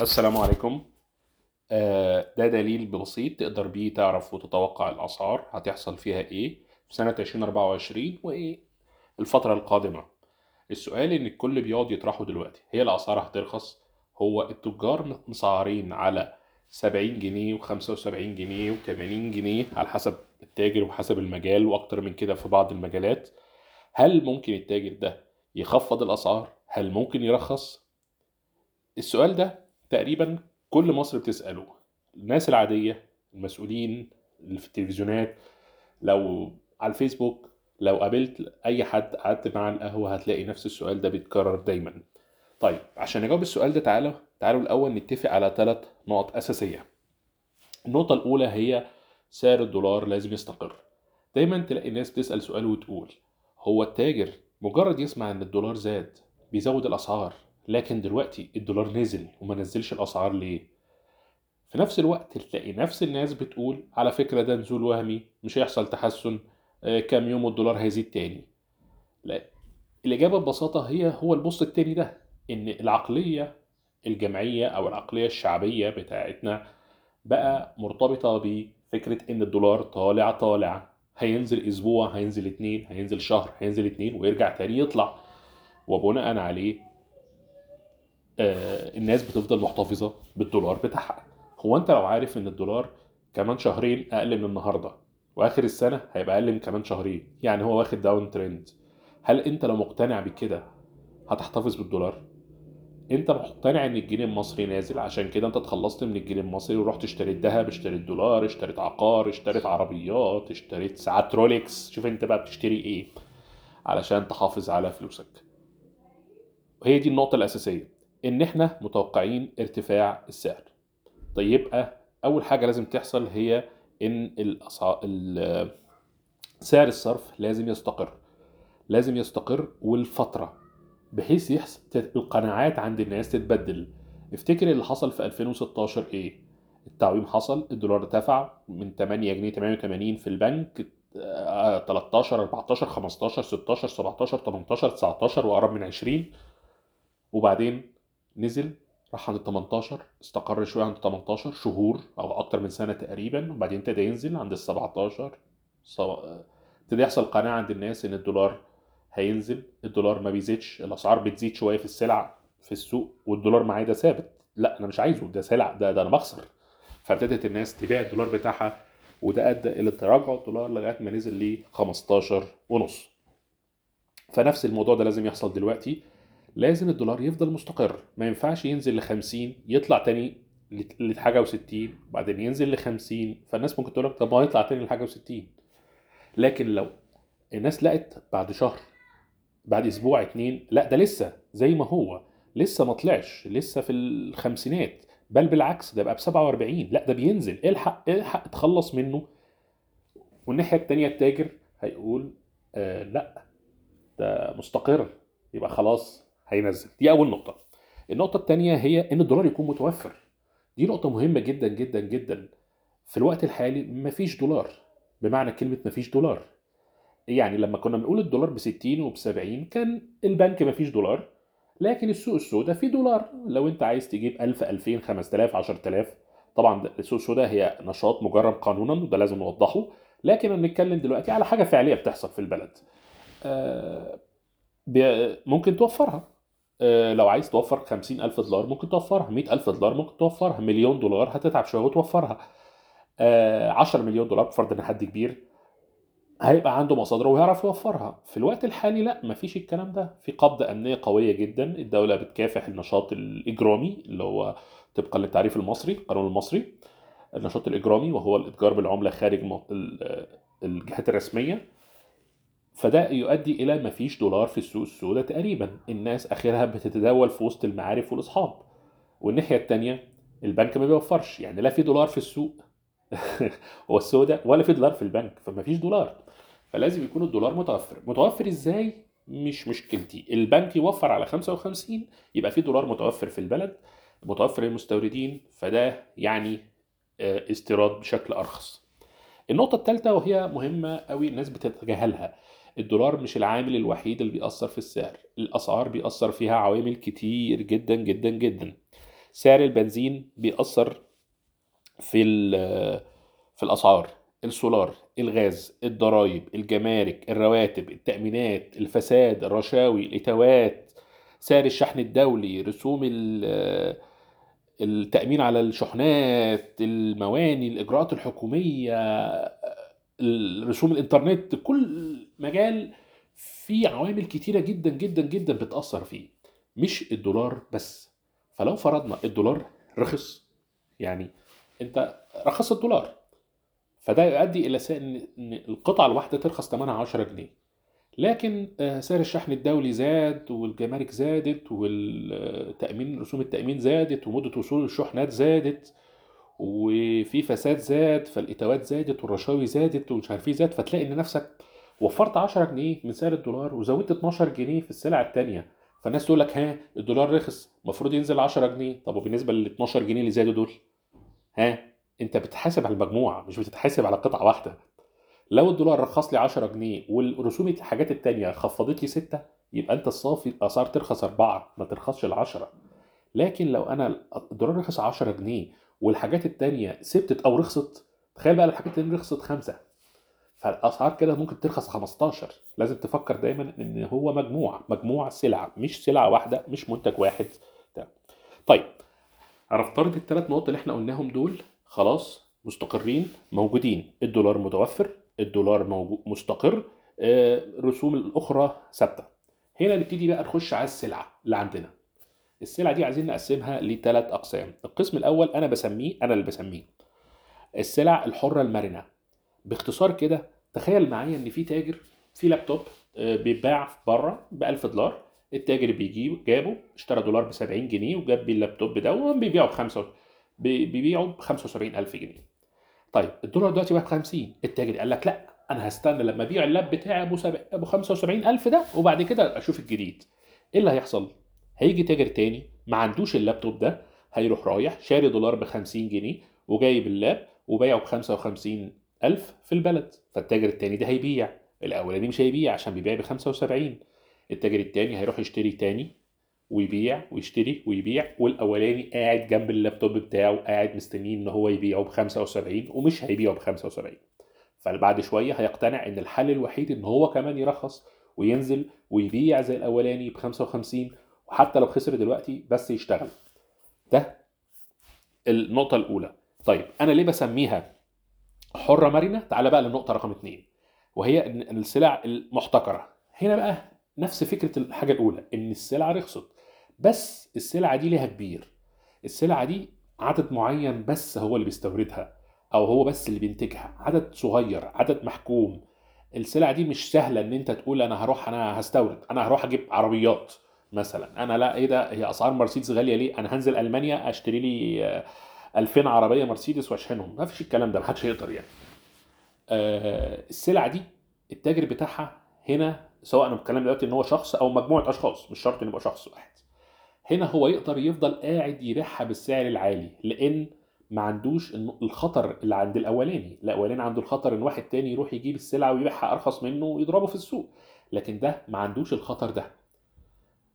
السلام عليكم آه، ده دليل بسيط تقدر بيه تعرف وتتوقع الأسعار هتحصل فيها إيه في سنة 2024 وإيه الفترة القادمة السؤال اللي الكل بيقعد يطرحه دلوقتي هي الأسعار هترخص هو التجار مسعرين على 70 جنيه و75 جنيه و80 جنيه على حسب التاجر وحسب المجال وأكتر من كده في بعض المجالات هل ممكن التاجر ده يخفض الأسعار؟ هل ممكن يرخص؟ السؤال ده تقريبا كل مصر بتسأله. الناس العادية المسؤولين اللي في التلفزيونات لو على الفيسبوك لو قابلت أي حد قعدت معاه على القهوة هتلاقي نفس السؤال ده بيتكرر دايما. طيب عشان نجاوب السؤال ده تعالوا تعالوا الأول نتفق على ثلاث نقط أساسية. النقطة الأولى هي سعر الدولار لازم يستقر. دايما تلاقي الناس بتسأل سؤال وتقول هو التاجر مجرد يسمع إن الدولار زاد بيزود الأسعار لكن دلوقتي الدولار نزل وما نزلش الأسعار ليه؟ في نفس الوقت تلاقي نفس الناس بتقول على فكرة ده نزول وهمي مش هيحصل تحسن آه، كام يوم والدولار هيزيد تاني. لا الإجابة ببساطة هي هو البوست التاني ده إن العقلية الجمعية أو العقلية الشعبية بتاعتنا بقى مرتبطة بفكرة إن الدولار طالع طالع. هينزل أسبوع هينزل اتنين هينزل شهر هينزل اتنين ويرجع تاني يطلع. وبناء عليه آه، الناس بتفضل محتفظة بالدولار بتاعها. هو أنت لو عارف إن الدولار كمان شهرين أقل من النهارده وآخر السنة هيبقى أقل من كمان شهرين يعني هو واخد داون ترند هل أنت لو مقتنع بكده هتحتفظ بالدولار؟ أنت مقتنع إن الجنيه المصري نازل؟ عشان كده أنت اتخلصت من الجنيه المصري ورحت اشتريت ذهب اشتريت دولار اشتريت عقار اشتريت عربيات اشتريت ساعات رولكس شوف أنت بقى بتشتري إيه علشان تحافظ على فلوسك. وهي دي النقطة الأساسية. إن إحنا متوقعين ارتفاع السعر. طيب يبقى أول حاجة لازم تحصل هي إن الأسعار ال- سعر الصرف لازم يستقر. لازم يستقر والفترة بحيث يحصل القناعات عند الناس تتبدل. افتكر اللي حصل في 2016 إيه؟ التعويم حصل الدولار ارتفع من 8 جنيه 88 في البنك آه، 13 14 15 16 17 18 19 وقرب من 20 وبعدين نزل راح عند ال 18 استقر شوية عند 18 شهور أو أكتر من سنة تقريبا وبعدين ابتدى ينزل عند ال 17 سوا- ابتدى يحصل قناعة عند الناس إن الدولار هينزل الدولار ما بيزيدش الأسعار بتزيد شوية في السلع في السوق والدولار معايا ده ثابت. لا أنا مش عايزه ده سلع ده, ده أنا بخسر. فابتدت الناس تبيع الدولار بتاعها وده أدى إلى تراجع الدولار لغاية ما نزل ل 15 ونص. فنفس الموضوع ده لازم يحصل دلوقتي. لازم الدولار يفضل مستقر. ما ينفعش ينزل ل 50 يطلع تاني لحاجة و60 وبعدين ينزل ل 50 فالناس ممكن تقول لك طب ما يطلع تاني لحاجة و60 لكن لو الناس لقت بعد شهر بعد أسبوع اتنين لا ده لسه زي ما هو. لسه ما طلعش لسه في الخمسينات. بل بالعكس ده بقى ب 47 لا ده بينزل. الحق الحق اتخلص منه. والناحية التانية التاجر هيقول آه لا ده مستقر. يبقى خلاص. هينزل. دي أول نقطة. النقطة التانية هي إن الدولار يكون متوفر. دي نقطة مهمة جدا جدا جدا. في الوقت الحالي مفيش دولار. بمعنى كلمة مفيش دولار. يعني لما كنا بنقول الدولار ب 60 وب 70 كان البنك مفيش دولار لكن السوق السوداء فيه دولار. لو أنت عايز تجيب 1000 2000 5000 10000 طبعا السوق السوداء هي نشاط مجرم قانونا وده لازم نوضحه. لكن بنتكلم دلوقتي على حاجة فعلية بتحصل في البلد. آه، ممكن توفرها. لو عايز توفر 50000 دولار ممكن توفرها 100000 دولار ممكن توفرها مليون دولار هتتعب شوية وتوفرها. آه، 10 مليون دولار بفرض إن حد كبير هيبقى عنده مصادر ويعرف يوفرها. في الوقت الحالي لا مفيش الكلام ده. في قبضة أمنية قوية جدا الدولة بتكافح النشاط الإجرامي اللي هو طبقا للتعريف المصري القانون المصري. النشاط الإجرامي وهو الإتجار بالعملة خارج الجهات الرسمية. فده يؤدي إلى مفيش دولار في السوق السوداء تقريبا. الناس آخرها بتتداول في وسط المعارف والأصحاب. والناحية التانية البنك ما بيوفرش. يعني لا في دولار في السوق هو السوداء ولا في دولار في البنك. فما فيش دولار. فلازم يكون الدولار متوفر. متوفر إزاي؟ مش مشكلتي. البنك يوفر على 55 يبقى في دولار متوفر في البلد متوفر للمستوردين. فده يعني آه، استيراد بشكل أرخص. النقطة الثالثة وهي مهمة قوي الناس بتتجاهلها. الدولار مش العامل الوحيد اللي بيأثر في السعر. الأسعار بيأثر فيها عوامل كتير جدا جدا جدا. سعر البنزين بيأثر في في الأسعار. السولار الغاز الضرائب الجمارك الرواتب التأمينات الفساد الرشاوي الإتاوات. سعر الشحن الدولي رسوم التأمين على الشحنات المواني الإجراءات الحكومية رسوم الإنترنت كل مجال فيه عوامل كتيرة جدا جدا جدا بتأثر فيه. مش الدولار بس. فلو فرضنا الدولار رخص يعني أنت رخص الدولار فده يؤدي إلى إن القطعة الواحدة ترخص ثمنها 10 جنيه. لكن آه، سعر الشحن الدولي زاد والجمارك زادت والتأمين رسوم التأمين زادت ومدة وصول الشحنات زادت وفي فساد زاد فالإتاوات زادت والرشاوي زادت ومش عارف إيه زاد فتلاقي إن نفسك وفرت 10 جنيه من سعر الدولار وزودت 12 جنيه في السلع الثانية فالناس تقول لك ها الدولار رخص المفروض ينزل 10 جنيه. طب وبالنسبة لل 12 جنيه اللي زادوا دول؟ ها انت بتحاسب على المجموعة مش بتتحاسب على قطعة واحدة. لو الدولار رخص لي 10 جنيه والرسوم الحاجات التانية خفضت لي 6 يبقى انت الصافي الأسعار ترخص 4 ما ترخصش ال 10 لكن لو أنا الدولار رخص 10 جنيه والحاجات التانية ثبتت أو رخصت تخيل بقى الحاجات التانية رخصت 5 فالأسعار كده ممكن ترخص 15 لازم تفكر دايما إن هو مجموعة مجموعة سلع مش سلعة واحدة مش منتج واحد. طيب هنفترض الثلاث نقط اللي إحنا قلناهم دول؟ خلاص مستقرين موجودين. الدولار متوفر الدولار موجود مستقر الرسوم آه، الأخرى ثابتة. هنا نبتدي بقى نخش على السلعة اللي عندنا. السلعة دي عايزين نقسمها لثلاث أقسام. القسم الأول أنا بسميه أنا اللي بسميه. السلع الحرة المرنة. باختصار كده تخيل معايا إن في تاجر في لابتوب آه، بيتباع بره ب 1000 دولار التاجر بيجيب جابه اشترى دولار ب 70 جنيه وجاب بيه اللابتوب ده وبيبيعه ب 5 بيبيعه ب 75000 جنيه. طيب الدولار دلوقتي بقى ب 50 التاجر قال لك لأ أنا هستنى لما أبيع اللاب بتاعي أبو سب... أبو 75000 ده وبعد كده أشوف الجديد. إيه اللي هيحصل؟ هيجي تاجر تاني ما عندوش اللابتوب ده هيروح رايح شاري دولار ب 50 جنيه وجايب اللاب وبايعه ب 55000 في البلد فالتاجر التاني ده هيبيع. الأولاني مش هيبيع عشان بيبيع ب 75 التاجر التاني هيروح يشتري تاني ويبيع ويشتري ويبيع والأولاني قاعد جنب اللابتوب بتاعه قاعد مستنيه إن هو يبيعه ب 75 ومش هيبيعه ب 75 فبعد شوية هيقتنع إن الحل الوحيد إن هو كمان يرخص وينزل ويبيع زي الأولاني ب 55 وحتى لو خسر دلوقتي بس يشتغل. ده النقطة الأولى. طيب أنا ليه بسميها حرة مرنة. تعال بقى للنقطة رقم اثنين وهي إن السلع المحتكرة. هنا بقى نفس فكرة الحاجة الأولى إن السلعه رخصت. بس السلعة دي ليها كبير. السلعة دي عدد معين بس هو اللي بيستوردها أو هو بس اللي بينتجها. عدد صغير عدد محكوم. السلع دي مش سهلة إن أنت تقول أنا هروح أنا هستورد أنا هروح أجيب عربيات مثلا. أنا لا إيه ده؟ هي أسعار مرسيدس غالية ليه؟ أنا هنزل ألمانيا أشتري لي 2000 عربية مرسيدس واشحنهم. ما فيش الكلام ده ما حدش يقدر يعني. آه السلع دي التاجر بتاعها هنا سواء أنا بتكلم دلوقتي إن هو شخص أو مجموعة أشخاص مش شرط إن يبقى شخص واحد. هنا هو يقدر يفضل قاعد يبيعها بالسعر العالي لأن ما عندوش الخطر اللي عند الأولاني. الأولاني عنده الخطر إن واحد تاني يروح يجيب السلعة ويبيعها أرخص منه ويضربه في السوق. لكن ده ما عندوش الخطر ده.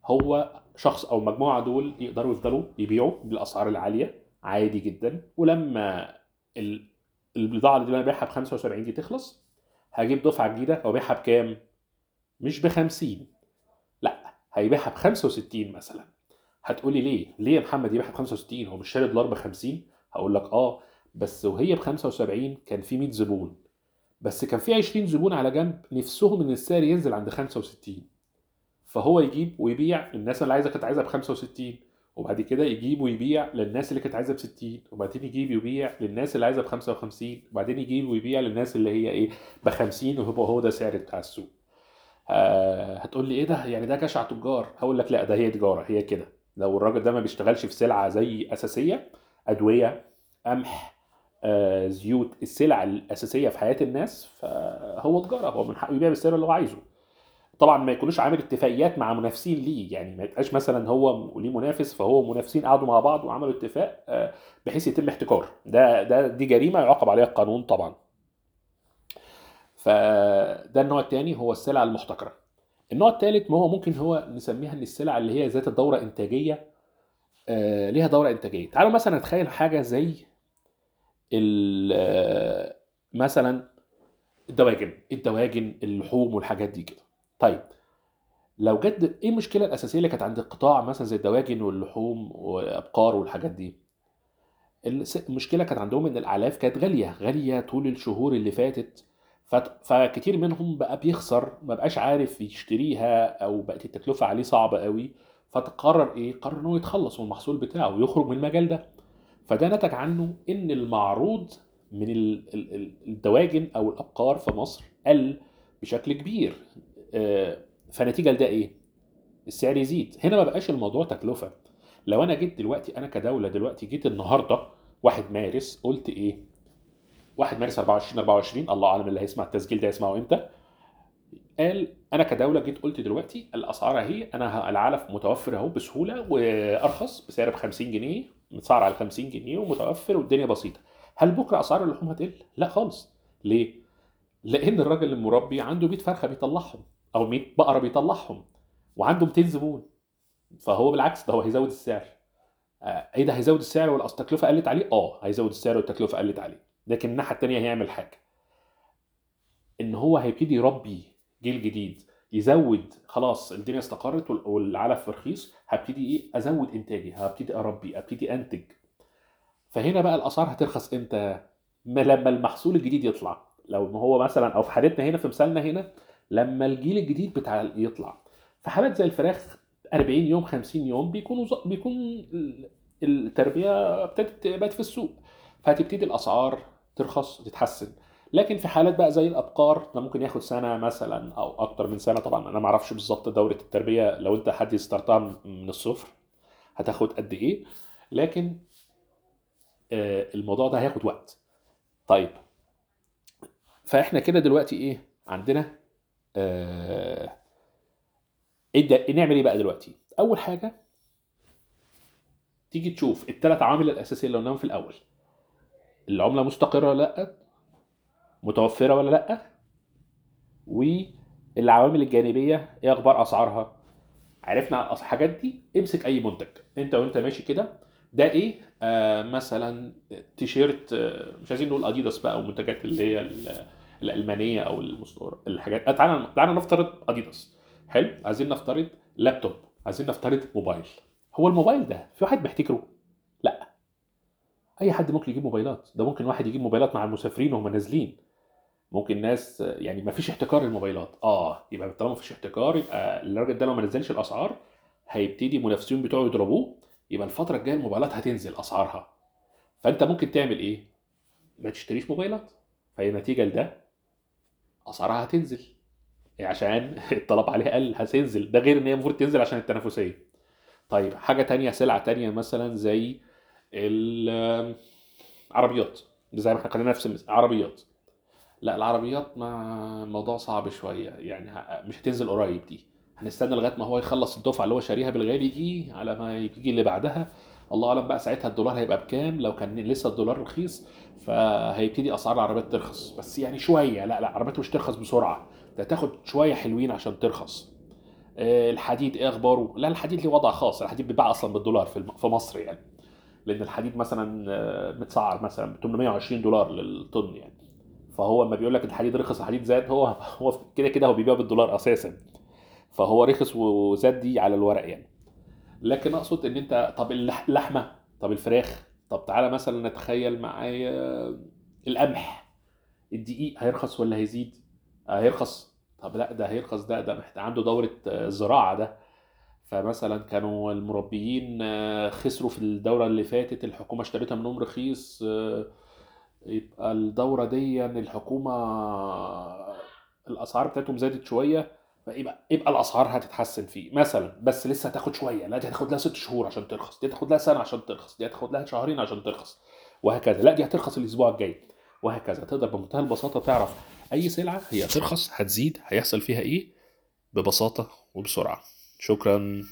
هو شخص أو مجموعة دول يقدروا يفضلوا يبيعوا بالأسعار العالية. عادي جدا. ولما البضاعة اللي أنا ببيعها ب 75 دي تخلص هجيب دفعة جديدة. وابيعها بكام؟ مش ب 50 لا هيبيعها ب 65 مثلا. هتقولي ليه؟ ليه يا محمد يبيعها ب 65 هو مش شاري دولار ب 50 هقول لك آه بس وهي ب 75 كان في 100 زبون. بس كان في 20 زبون على جنب نفسهم إن السعر ينزل عند 65 فهو يجيب ويبيع للناس اللي عايزة كانت عايزها ب 65 وبعد كده يجيب ويبيع للناس اللي كانت عايزة ب 60 وبعدين يجيب ويبيع للناس اللي عايزة ب 55 وبعدين يجيب ويبيع للناس اللي هي إيه ب 50 وهو هو ده سعر بتاع السوق. آه هتقول لي إيه ده؟ يعني ده جشع تجار. هقول لك لا ده هي تجارة هي كده. لو الراجل ده ما بيشتغلش في سلعة زي أساسية أدوية قمح آه زيوت السلع الأساسية في حياة الناس فهو تجارة هو من حقه يبيع بالسعر اللي هو عايزه. طبعا ما يكونوش عامل اتفاقيات مع منافسين ليه يعني ما يبقاش مثلا هو ليه منافس فهو منافسين قعدوا مع بعض وعملوا اتفاق آه، بحيث يتم احتكار ده ده دي جريمة يعاقب عليها القانون طبعا. فده النوع الثاني هو السلع المحتكرة. النوع الثالث ما هو ممكن هو نسميها إن السلع اللي هي ذات الدوره إنتاجية آه ليها دورة إنتاجية. تعالوا مثلا نتخيل حاجة زي آه، مثلا الدواجن الدواجن اللحوم والحاجات دي كده. طيب لو جد إيه المشكلة الأساسية اللي كانت عند القطاع مثلا زي الدواجن واللحوم وابقار والحاجات دي؟ المشكلة كانت عندهم إن الأعلاف كانت غالية غالية طول الشهور اللي فاتت فكتير منهم بقى بيخسر ما بقاش عارف يشتريها أو بقت التكلفة عليه صعبة قوي فتقرر إيه قرر إنه يتخلص من المحصول بتاعه ويخرج من المجال ده. فده نتج عنه إن المعروض من ال- ال- ال- الدواجن أو الأبقار في مصر قل بشكل كبير. فنتيجة لده إيه؟ السعر يزيد. هنا ما بقاش الموضوع تكلفة. لو أنا جيت دلوقتي أنا كدولة دلوقتي جيت النهارده 1 مارس قلت إيه؟ 1 مارس 24 24 الله أعلم اللي هيسمع التسجيل ده يسمعه إمتى؟ قال أنا كدولة جيت قلت دلوقتي الأسعار أهي أنا العلف متوفر أهو بسهولة وأرخص بسعر ب 50 جنيه متسعر على 50 جنيه ومتوفر والدنيا بسيطة. هل بكرة أسعار اللحوم هتقل؟ لا خالص. ليه؟ لأن الراجل المربي عنده 100 فرخة بيطلعهم. أو 100 بقرة بيطلعهم وعنده 200 زبون. فهو بالعكس ده هو هيزود السعر. آه، إيه ده هيزود السعر؟ والتكلفه قلت عليه؟ آه هيزود السعر والتكلفة قلت عليه. لكن الناحية التانية هيعمل حاجة. إن هو هيبتدي يربي جيل جديد يزود خلاص الدنيا استقرت وال- والعلف رخيص هبتدي إيه؟ أزود إنتاجي هبتدي أربي ابتدي أنتج. فهنا بقى الأسعار هترخص إمتى؟ ما لما المحصول الجديد يطلع. لو ما هو مثلا أو في حالتنا هنا في مثالنا هنا لما الجيل الجديد بتاع يطلع. في حالات زي الفراخ 40 يوم 50 يوم بيكونوا بيكون ال- التربية ابتدت بقت في السوق. فهتبتدي الأسعار ترخص وتتحسن لكن في حالات بقى زي الأبقار ده ممكن ياخد سنة مثلا أو أكتر من سنة طبعا. أنا ما أعرفش بالظبط دورة التربية. لو أنت حد يستارتها من من الصفر هتاخد قد إيه. لكن آه، الموضوع ده هياخد وقت. طيب. فإحنا كده دلوقتي إيه؟ عندنا آه إيه ده- نعمل إيه بقى دلوقتي؟ أول حاجة تيجي تشوف الثلاث عوامل الأساسية اللي قلناهم في الأول. العملة مستقرة ولا لأ؟ متوفرة ولا لأ؟ والعوامل الجانبية إيه أخبار أسعارها؟ عرفنا الحاجات دي امسك أي منتج. أنت وأنت ماشي كده ده إيه؟ آه مثلا تيشيرت آه مش عايزين نقول أديداس بقى أو منتجات اللي هي الألمانية أو الحاجات. آه تعالى تعالى نفترض اديداس حلو عايزين نفترض لابتوب عايزين نفترض موبايل هو الموبايل ده في واحد محتكره لا. أي حد ممكن يجيب موبايلات. ده ممكن واحد يجيب موبايلات مع المسافرين وهم نازلين. ممكن ناس يعني ما فيش احتكار للموبايلات. آه يبقى طالما ما فيش احتكار يبقى الراجل ده لو ما نزلش الأسعار هيبتدي المنافسين بتوعه يضربوه. يبقى الفترة الجاية الموبايلات هتنزل أسعارها. فأنت ممكن تعمل إيه؟ ما تشتريش موبايلات. فهي نتيجة لده. أسعارها هتنزل. عشان الطلب عليها قل هتنزل. ده غير إن هي المفروض تنزل عشان التنافسية. طيب حاجة تانية سلعة تانية مثلا زي العربيات زي ما إحنا خلينا نفس المثال عربيات. لا العربيات ما الموضوع صعب شوية. يعني مش هتنزل قريب دي. هنستنى لغاية ما هو يخلص الدفعة اللي هو شاريها بالغالي دي على ما يجي اللي بعدها. الله أعلم بقى ساعتها الدولار هيبقى بكام لو كان لسه الدولار رخيص فهيبتدي أسعار العربيات ترخص. بس يعني شوية لا لا العربيات مش ترخص بسرعة ده تاخد شوية حلوين عشان ترخص. آه، الحديد إيه أخباره؟ لا الحديد ليه وضع خاص الحديد بيتباع أصلا بالدولار في مصر يعني. لأن الحديد مثلا آه، متسعر مثلا ب 820 دولار للطن يعني. فهو لما بيقول لك الحديد رخص الحديد زاد هو هو كده كده هو بيبيع بالدولار أساسا. فهو رخص وزاد دي على الورق يعني. لكن أقصد إن أنت طب اللح- اللحمه طب الفراخ طب تعالى مثلا نتخيل معايا القمح. الدقيق هيرخص ولا هيزيد؟ هيرخص. طب لا ده هيرخص ده ده محتاج عنده دورة آه، زراعة ده. فمثلا كانوا المربيين آه، خسروا في الدورة اللي فاتت الحكومة اشتريتها منهم رخيص آه، يبقى الدورة دي الحكومة الأسعار بتاعتهم زادت شوية. فيبقى يبقى الأسعار هتتحسن فيه. مثلا بس لسه هتاخد شوية. لا دي هتاخد لها ست شهور عشان ترخص. دي هتاخد لها سنة عشان ترخص. دي هتاخد لها شهرين عشان ترخص. وهكذا. لا دي هترخص الأسبوع الجاي. وهكذا. تقدر بمنتهى البساطة تعرف أي سلعة هي هترخص هتزيد هيحصل فيها إيه؟ ببساطة وبسرعة. شكرا.